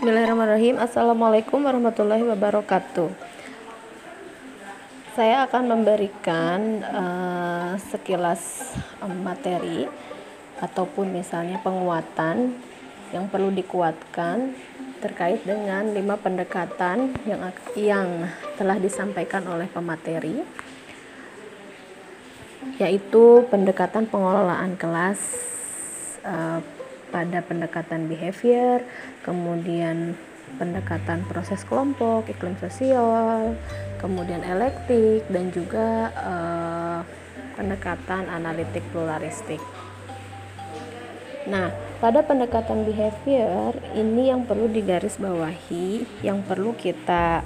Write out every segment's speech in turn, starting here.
Bismillahirrahmanirrahim. Assalamualaikum warahmatullahi wabarakatuh. Saya akan memberikan uh, sekilas um, materi ataupun misalnya penguatan yang perlu dikuatkan terkait dengan lima pendekatan yang yang telah disampaikan oleh pemateri yaitu pendekatan pengelolaan kelas uh, pada pendekatan behavior, kemudian pendekatan proses kelompok, iklim sosial, kemudian elektik dan juga uh, pendekatan analitik pluralistik. Nah, pada pendekatan behavior ini yang perlu digarisbawahi, yang perlu kita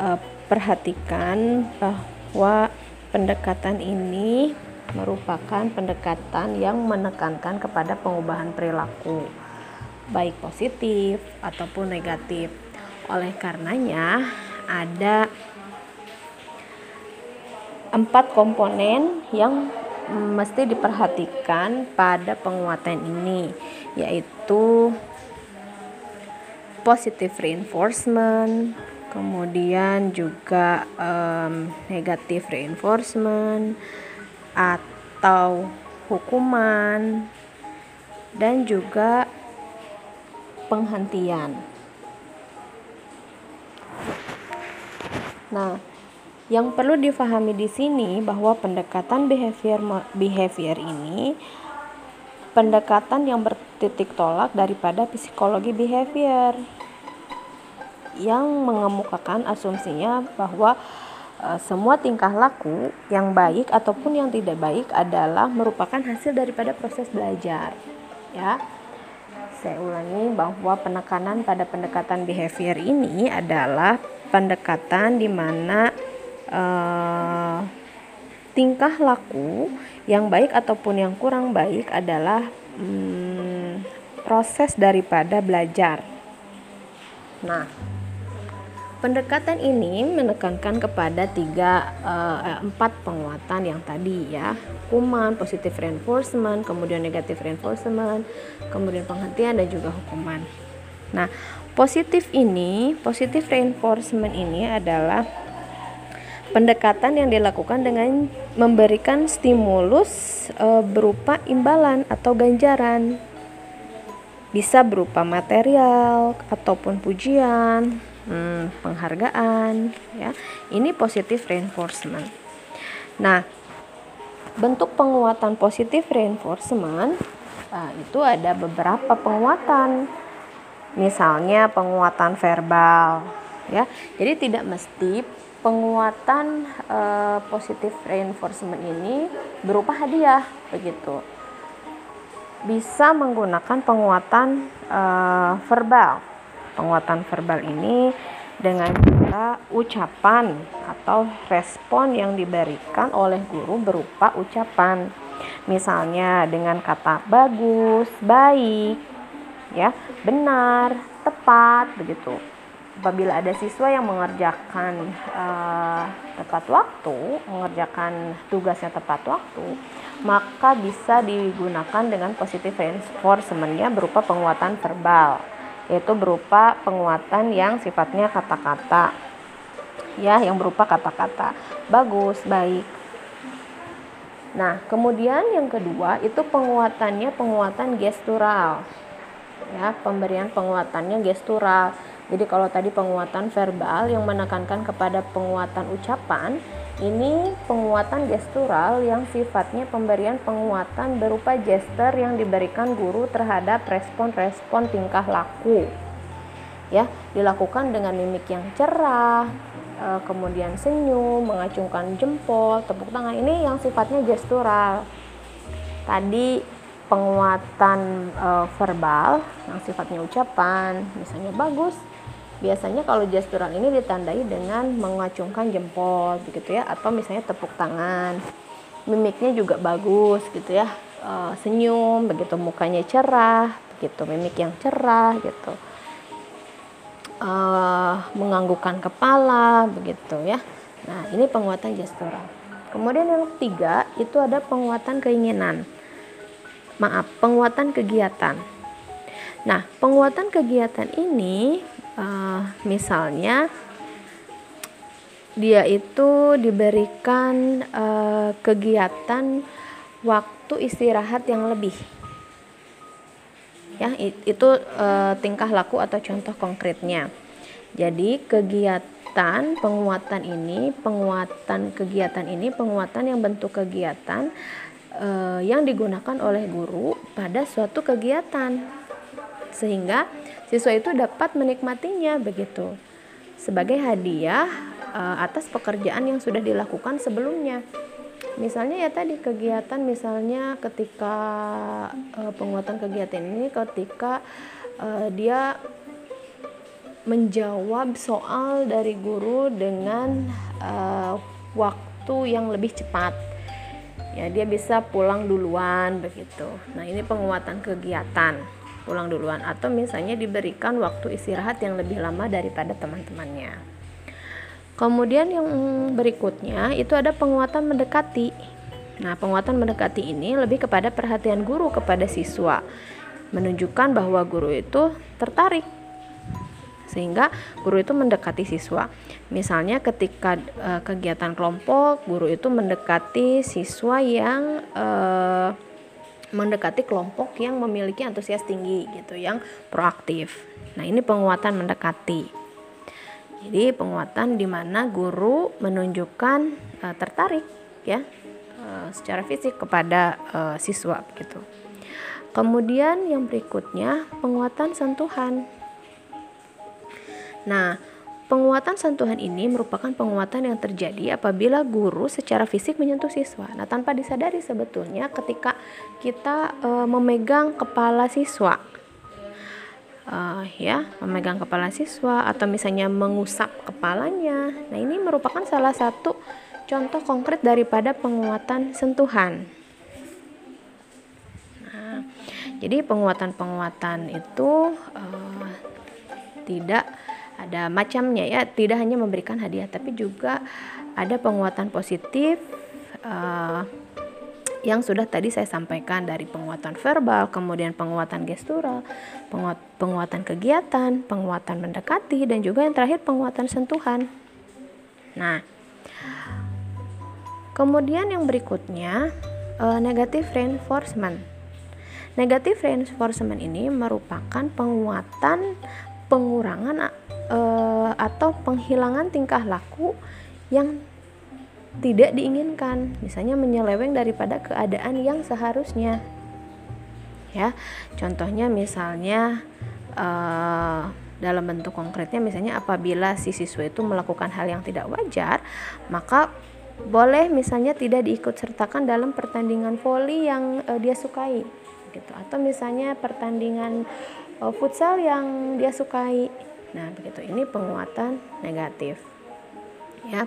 uh, perhatikan bahwa pendekatan ini merupakan pendekatan yang menekankan kepada pengubahan perilaku, baik positif ataupun negatif. Oleh karenanya, ada empat komponen yang mesti diperhatikan pada penguatan ini, yaitu positive reinforcement, kemudian juga um, negative reinforcement, atau hukuman dan juga penghentian. Nah, yang perlu difahami di sini bahwa pendekatan behavior behavior ini pendekatan yang bertitik tolak daripada psikologi behavior yang mengemukakan asumsinya bahwa semua tingkah laku yang baik ataupun yang tidak baik adalah merupakan hasil daripada proses belajar. Ya. Saya ulangi bahwa penekanan pada pendekatan behavior ini adalah pendekatan di mana uh, tingkah laku yang baik ataupun yang kurang baik adalah hmm, proses daripada belajar. Nah, Pendekatan ini menekankan kepada tiga uh, empat penguatan yang tadi ya, hukuman, positive reinforcement, kemudian negative reinforcement, kemudian penghentian dan juga hukuman. Nah, positif ini, positive reinforcement ini adalah pendekatan yang dilakukan dengan memberikan stimulus uh, berupa imbalan atau ganjaran. Bisa berupa material ataupun pujian, hmm, penghargaan ya. Ini positif reinforcement. Nah bentuk penguatan positif reinforcement nah, itu ada beberapa penguatan. Misalnya penguatan verbal ya. Jadi tidak mesti penguatan uh, positif reinforcement ini berupa hadiah begitu. Bisa menggunakan penguatan uh, verbal penguatan verbal ini dengan cara ucapan atau respon yang diberikan oleh guru berupa ucapan. Misalnya dengan kata bagus, baik, ya, benar, tepat begitu. Apabila ada siswa yang mengerjakan uh, tepat waktu, mengerjakan tugasnya tepat waktu, maka bisa digunakan dengan positive reinforcementnya berupa penguatan verbal yaitu berupa penguatan yang sifatnya kata-kata. Ya yang berupa kata-kata. Bagus baik. Nah kemudian yang kedua itu penguatannya penguatan gestural. Ya pemberian penguatannya gestural. Jadi kalau tadi penguatan verbal yang menekankan kepada penguatan ucapan ini penguatan gestural yang sifatnya pemberian penguatan berupa gesture yang diberikan guru terhadap respon-respon tingkah laku. Ya, dilakukan dengan mimik yang cerah, e, kemudian senyum, mengacungkan jempol, tepuk tangan. Ini yang sifatnya gestural. Tadi penguatan e, verbal yang sifatnya ucapan, misalnya bagus, biasanya kalau gestural ini ditandai dengan mengacungkan jempol begitu ya. Atau misalnya tepuk tangan. Mimiknya juga bagus gitu ya. E, senyum begitu. Mukanya cerah begitu. Mimik yang cerah gitu. E, menganggukkan kepala begitu ya. Nah ini penguatan gestural. Kemudian yang ketiga itu ada penguatan keinginan. Maaf penguatan kegiatan. Nah, penguatan kegiatan ini uh, misalnya dia itu diberikan uh, kegiatan waktu istirahat yang lebih. Ya itu uh, tingkah laku atau contoh konkretnya. Jadi kegiatan penguatan ini penguatan kegiatan ini penguatan yang bentuk kegiatan uh, yang digunakan oleh guru pada suatu kegiatan. Sehingga siswa itu dapat menikmatinya begitu sebagai hadiah uh, atas pekerjaan yang sudah dilakukan sebelumnya. Misalnya ya tadi kegiatan misalnya ketika uh, penguatan kegiatan ini ketika uh, dia menjawab soal dari guru dengan waktu yang lebih cepat. Ya, dia bisa pulang duluan begitu. Nah, ini penguatan kegiatan pulang duluan atau misalnya diberikan waktu istirahat yang lebih lama daripada teman-temannya. Kemudian yang berikutnya itu ada penguatan mendekati. Nah, penguatan mendekati ini lebih kepada perhatian guru kepada siswa, menunjukkan bahwa guru itu tertarik sehingga guru itu mendekati siswa. Misalnya ketika e, kegiatan kelompok, guru itu mendekati siswa yang e, mendekati kelompok yang memiliki antusias tinggi gitu yang proaktif. Nah, ini penguatan mendekati. Jadi penguatan di mana guru menunjukkan uh, tertarik ya uh, secara fisik kepada uh, siswa gitu. Kemudian yang berikutnya penguatan sentuhan. Nah, Penguatan sentuhan ini merupakan penguatan yang terjadi apabila guru secara fisik menyentuh siswa. Nah, tanpa disadari sebetulnya ketika kita e, memegang kepala siswa, e, ya, memegang kepala siswa atau misalnya mengusap kepalanya. Nah, ini merupakan salah satu contoh konkret daripada penguatan sentuhan. Nah, jadi penguatan-penguatan itu e, tidak ada macamnya ya tidak hanya memberikan hadiah tapi juga ada penguatan positif uh, yang sudah tadi saya sampaikan dari penguatan verbal, kemudian penguatan gestural, penguat, penguatan kegiatan, penguatan mendekati, dan juga yang terakhir penguatan sentuhan. Nah, kemudian yang berikutnya uh, negative reinforcement. Negative reinforcement ini merupakan penguatan pengurangan uh, atau penghilangan tingkah laku yang tidak diinginkan, misalnya menyeleweng daripada keadaan yang seharusnya. Ya, contohnya misalnya uh, dalam bentuk konkretnya misalnya apabila si siswa itu melakukan hal yang tidak wajar, maka boleh misalnya tidak diikut sertakan dalam pertandingan voli yang uh, dia sukai gitu. Atau misalnya pertandingan uh, futsal yang dia sukai Nah, begitu ini penguatan negatif. Ya,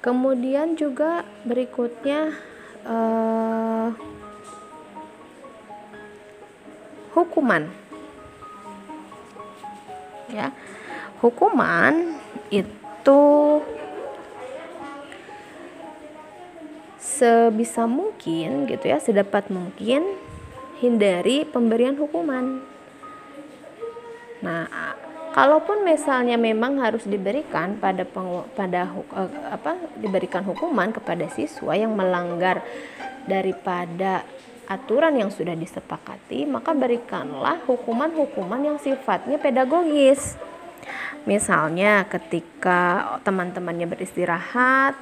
kemudian juga berikutnya uh, hukuman. Ya. Hukuman itu sebisa mungkin gitu ya, sedapat mungkin hindari pemberian hukuman. Nah, kalaupun misalnya memang harus diberikan pada pengu, pada uh, apa diberikan hukuman kepada siswa yang melanggar daripada aturan yang sudah disepakati, maka berikanlah hukuman-hukuman yang sifatnya pedagogis. Misalnya ketika teman-temannya beristirahat,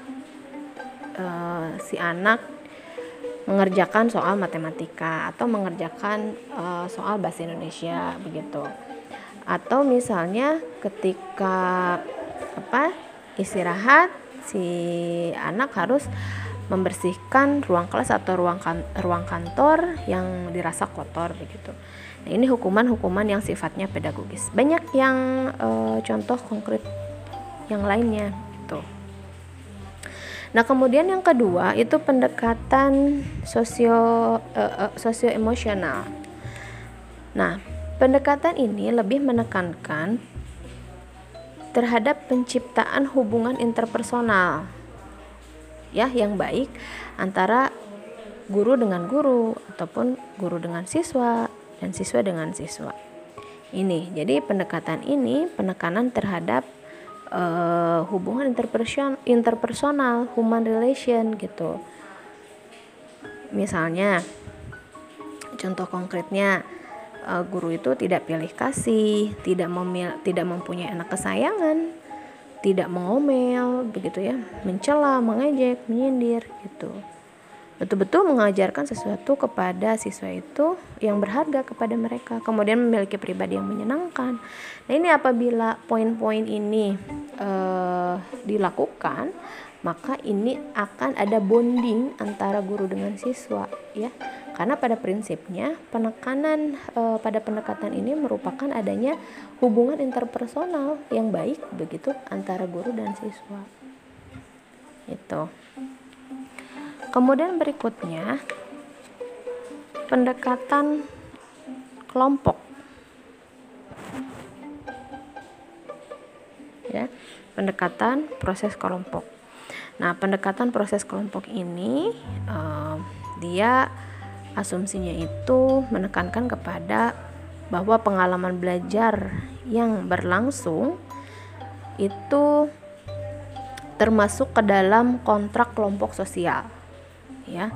uh, si anak mengerjakan soal matematika atau mengerjakan uh, soal bahasa Indonesia begitu atau misalnya ketika apa istirahat si anak harus membersihkan ruang kelas atau ruang kan, ruang kantor yang dirasa kotor begitu. Nah, ini hukuman-hukuman yang sifatnya pedagogis. Banyak yang e, contoh konkret yang lainnya gitu. Nah, kemudian yang kedua itu pendekatan sosio e, e, sosio emosional. Nah, Pendekatan ini lebih menekankan terhadap penciptaan hubungan interpersonal ya yang baik antara guru dengan guru ataupun guru dengan siswa dan siswa dengan siswa. Ini, jadi pendekatan ini penekanan terhadap uh, hubungan interpersonal, interpersonal, human relation gitu. Misalnya, contoh konkretnya, uh, guru itu tidak pilih kasih, tidak memil, tidak mempunyai anak kesayangan, tidak mengomel, begitu ya, mencela, mengejek, menyindir gitu. Betul-betul mengajarkan sesuatu kepada siswa itu yang berharga kepada mereka kemudian memiliki pribadi yang menyenangkan. Nah ini apabila poin-poin ini uh, dilakukan maka ini akan ada bonding antara guru dengan siswa ya karena pada prinsipnya penekanan uh, pada pendekatan ini merupakan adanya hubungan interpersonal yang baik begitu antara guru dan siswa itu Kemudian berikutnya pendekatan kelompok. Ya, pendekatan proses kelompok. Nah, pendekatan proses kelompok ini uh, dia asumsinya itu menekankan kepada bahwa pengalaman belajar yang berlangsung itu termasuk ke dalam kontrak kelompok sosial ya.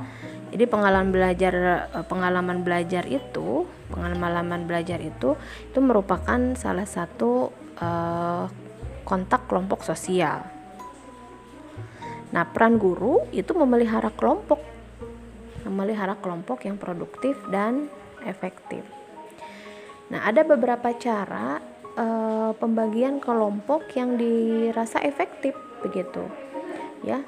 Jadi pengalaman belajar eh, pengalaman belajar itu pengalaman belajar itu itu merupakan salah satu uh, kontak kelompok sosial. Nah peran guru itu memelihara kelompok memelihara kelompok yang produktif dan efektif nah ada beberapa cara uh, pembagian kelompok yang dirasa efektif begitu ya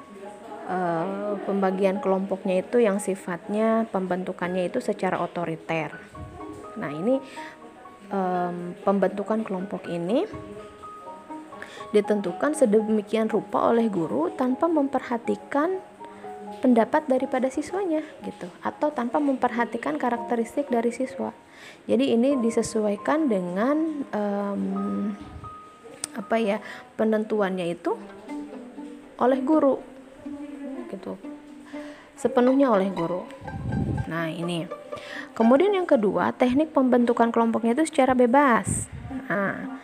uh, pembagian kelompoknya itu yang sifatnya pembentukannya itu secara otoriter. Nah ini um, pembentukan kelompok ini ditentukan sedemikian rupa oleh guru tanpa memperhatikan pendapat daripada siswanya gitu. Atau tanpa memperhatikan karakteristik dari siswa. Jadi ini disesuaikan dengan um, apa ya penentuannya itu oleh guru gitu. Sepenuhnya oleh guru. Nah ini. Kemudian yang kedua teknik pembentukan kelompoknya itu secara bebas. Nah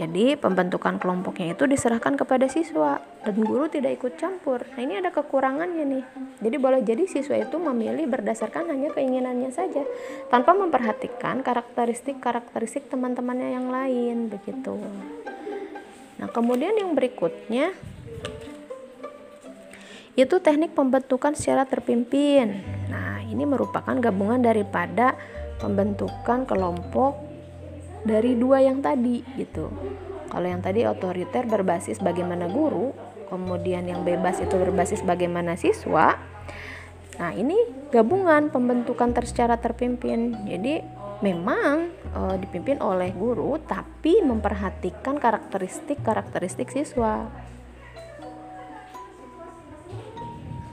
jadi pembentukan kelompoknya itu diserahkan kepada siswa dan guru tidak ikut campur. Nah ini ada kekurangannya nih. Jadi boleh jadi siswa itu memilih berdasarkan hanya keinginannya saja tanpa memperhatikan karakteristik-karakteristik teman-temannya yang lain begitu. Nah kemudian yang berikutnya itu teknik pembentukan secara terpimpin. Nah, ini merupakan gabungan daripada pembentukan kelompok dari dua yang tadi gitu. Kalau yang tadi otoriter berbasis bagaimana guru, kemudian yang bebas itu berbasis bagaimana siswa. Nah, ini gabungan pembentukan secara terpimpin. Jadi memang e, dipimpin oleh guru tapi memperhatikan karakteristik-karakteristik siswa.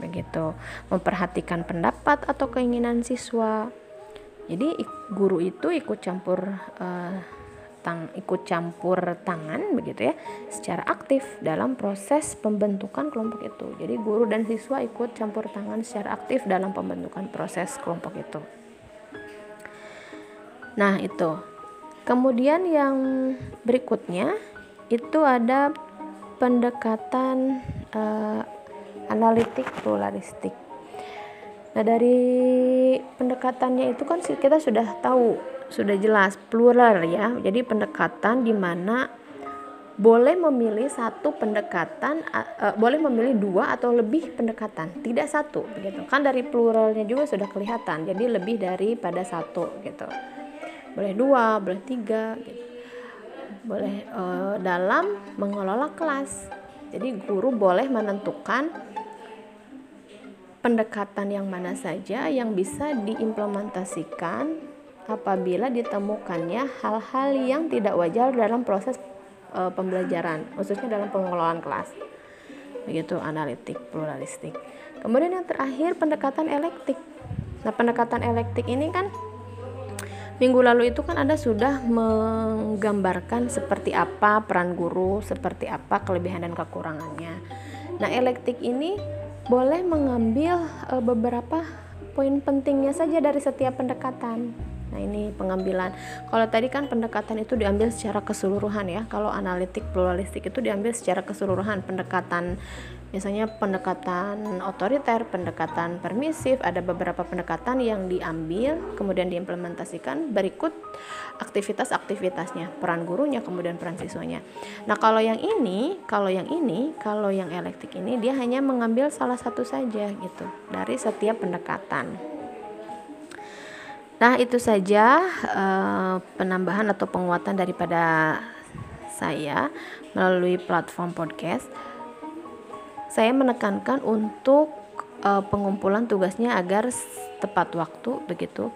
begitu memperhatikan pendapat atau keinginan siswa jadi guru itu ikut campur uh, tang ikut campur tangan begitu ya secara aktif dalam proses pembentukan kelompok itu. Jadi guru dan siswa ikut campur tangan secara aktif dalam pembentukan proses kelompok itu. Nah itu. Kemudian yang berikutnya itu ada pendekatan uh, analitik pluralistik. Nah, dari pendekatannya itu kan kita sudah tahu, sudah jelas plural ya. Jadi pendekatan di mana boleh memilih satu pendekatan, uh, boleh memilih dua atau lebih pendekatan, tidak satu, begitu. Kan dari pluralnya juga sudah kelihatan, jadi lebih daripada satu, gitu. Boleh dua, boleh tiga, gitu. Boleh uh, dalam mengelola kelas. Jadi guru boleh menentukan pendekatan yang mana saja yang bisa diimplementasikan apabila ditemukannya hal-hal yang tidak wajar dalam proses e, pembelajaran, khususnya dalam pengelolaan kelas. Begitu analitik, pluralistik. Kemudian yang terakhir pendekatan elektik. Nah, pendekatan elektik ini kan minggu lalu itu kan Anda sudah menggambarkan seperti apa peran guru, seperti apa kelebihan dan kekurangannya. Nah, elektik ini boleh mengambil uh, beberapa poin pentingnya saja dari setiap pendekatan Nah, ini pengambilan. Kalau tadi kan pendekatan itu diambil secara keseluruhan ya. Kalau analitik pluralistik itu diambil secara keseluruhan. Pendekatan misalnya pendekatan otoriter, pendekatan permisif, ada beberapa pendekatan yang diambil kemudian diimplementasikan berikut aktivitas-aktivitasnya, peran gurunya, kemudian peran siswanya. Nah, kalau yang ini, kalau yang ini, kalau yang elektik ini dia hanya mengambil salah satu saja gitu dari setiap pendekatan. Nah, itu saja uh, penambahan atau penguatan daripada saya melalui platform podcast saya menekankan untuk uh, pengumpulan tugasnya agar tepat waktu begitu.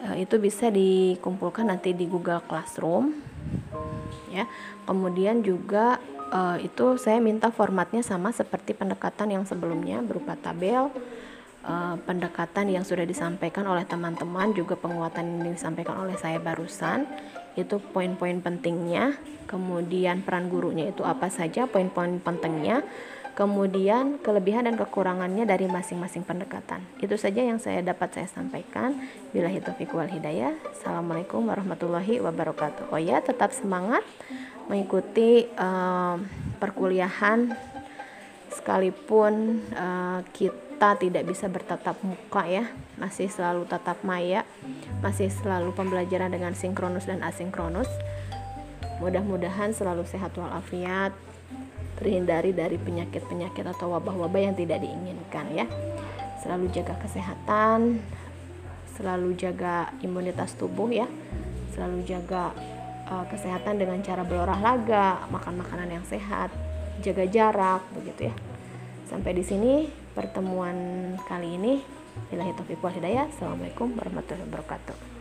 Uh, itu bisa dikumpulkan nanti di Google Classroom ya. Kemudian juga uh, itu saya minta formatnya sama seperti pendekatan yang sebelumnya berupa tabel uh, pendekatan yang sudah disampaikan oleh teman-teman juga penguatan yang disampaikan oleh saya barusan. Itu poin-poin pentingnya. Kemudian peran gurunya itu apa saja poin-poin pentingnya kemudian kelebihan dan kekurangannya dari masing-masing pendekatan. Itu saja yang saya dapat saya sampaikan. Bila taufiq wal hidayah. Assalamualaikum warahmatullahi wabarakatuh. Oh ya, tetap semangat mengikuti uh, perkuliahan sekalipun uh, kita tidak bisa bertatap muka ya, masih selalu tatap maya, masih selalu pembelajaran dengan sinkronus dan asinkronus. Mudah-mudahan selalu sehat walafiat, terhindari dari penyakit-penyakit atau wabah-wabah yang tidak diinginkan ya. Selalu jaga kesehatan, selalu jaga imunitas tubuh ya. Selalu jaga uh, kesehatan dengan cara berolahraga, makan makanan yang sehat, jaga jarak begitu ya. Sampai di sini pertemuan kali ini. Bila taufiq wal hidayah. Assalamualaikum warahmatullahi wabarakatuh.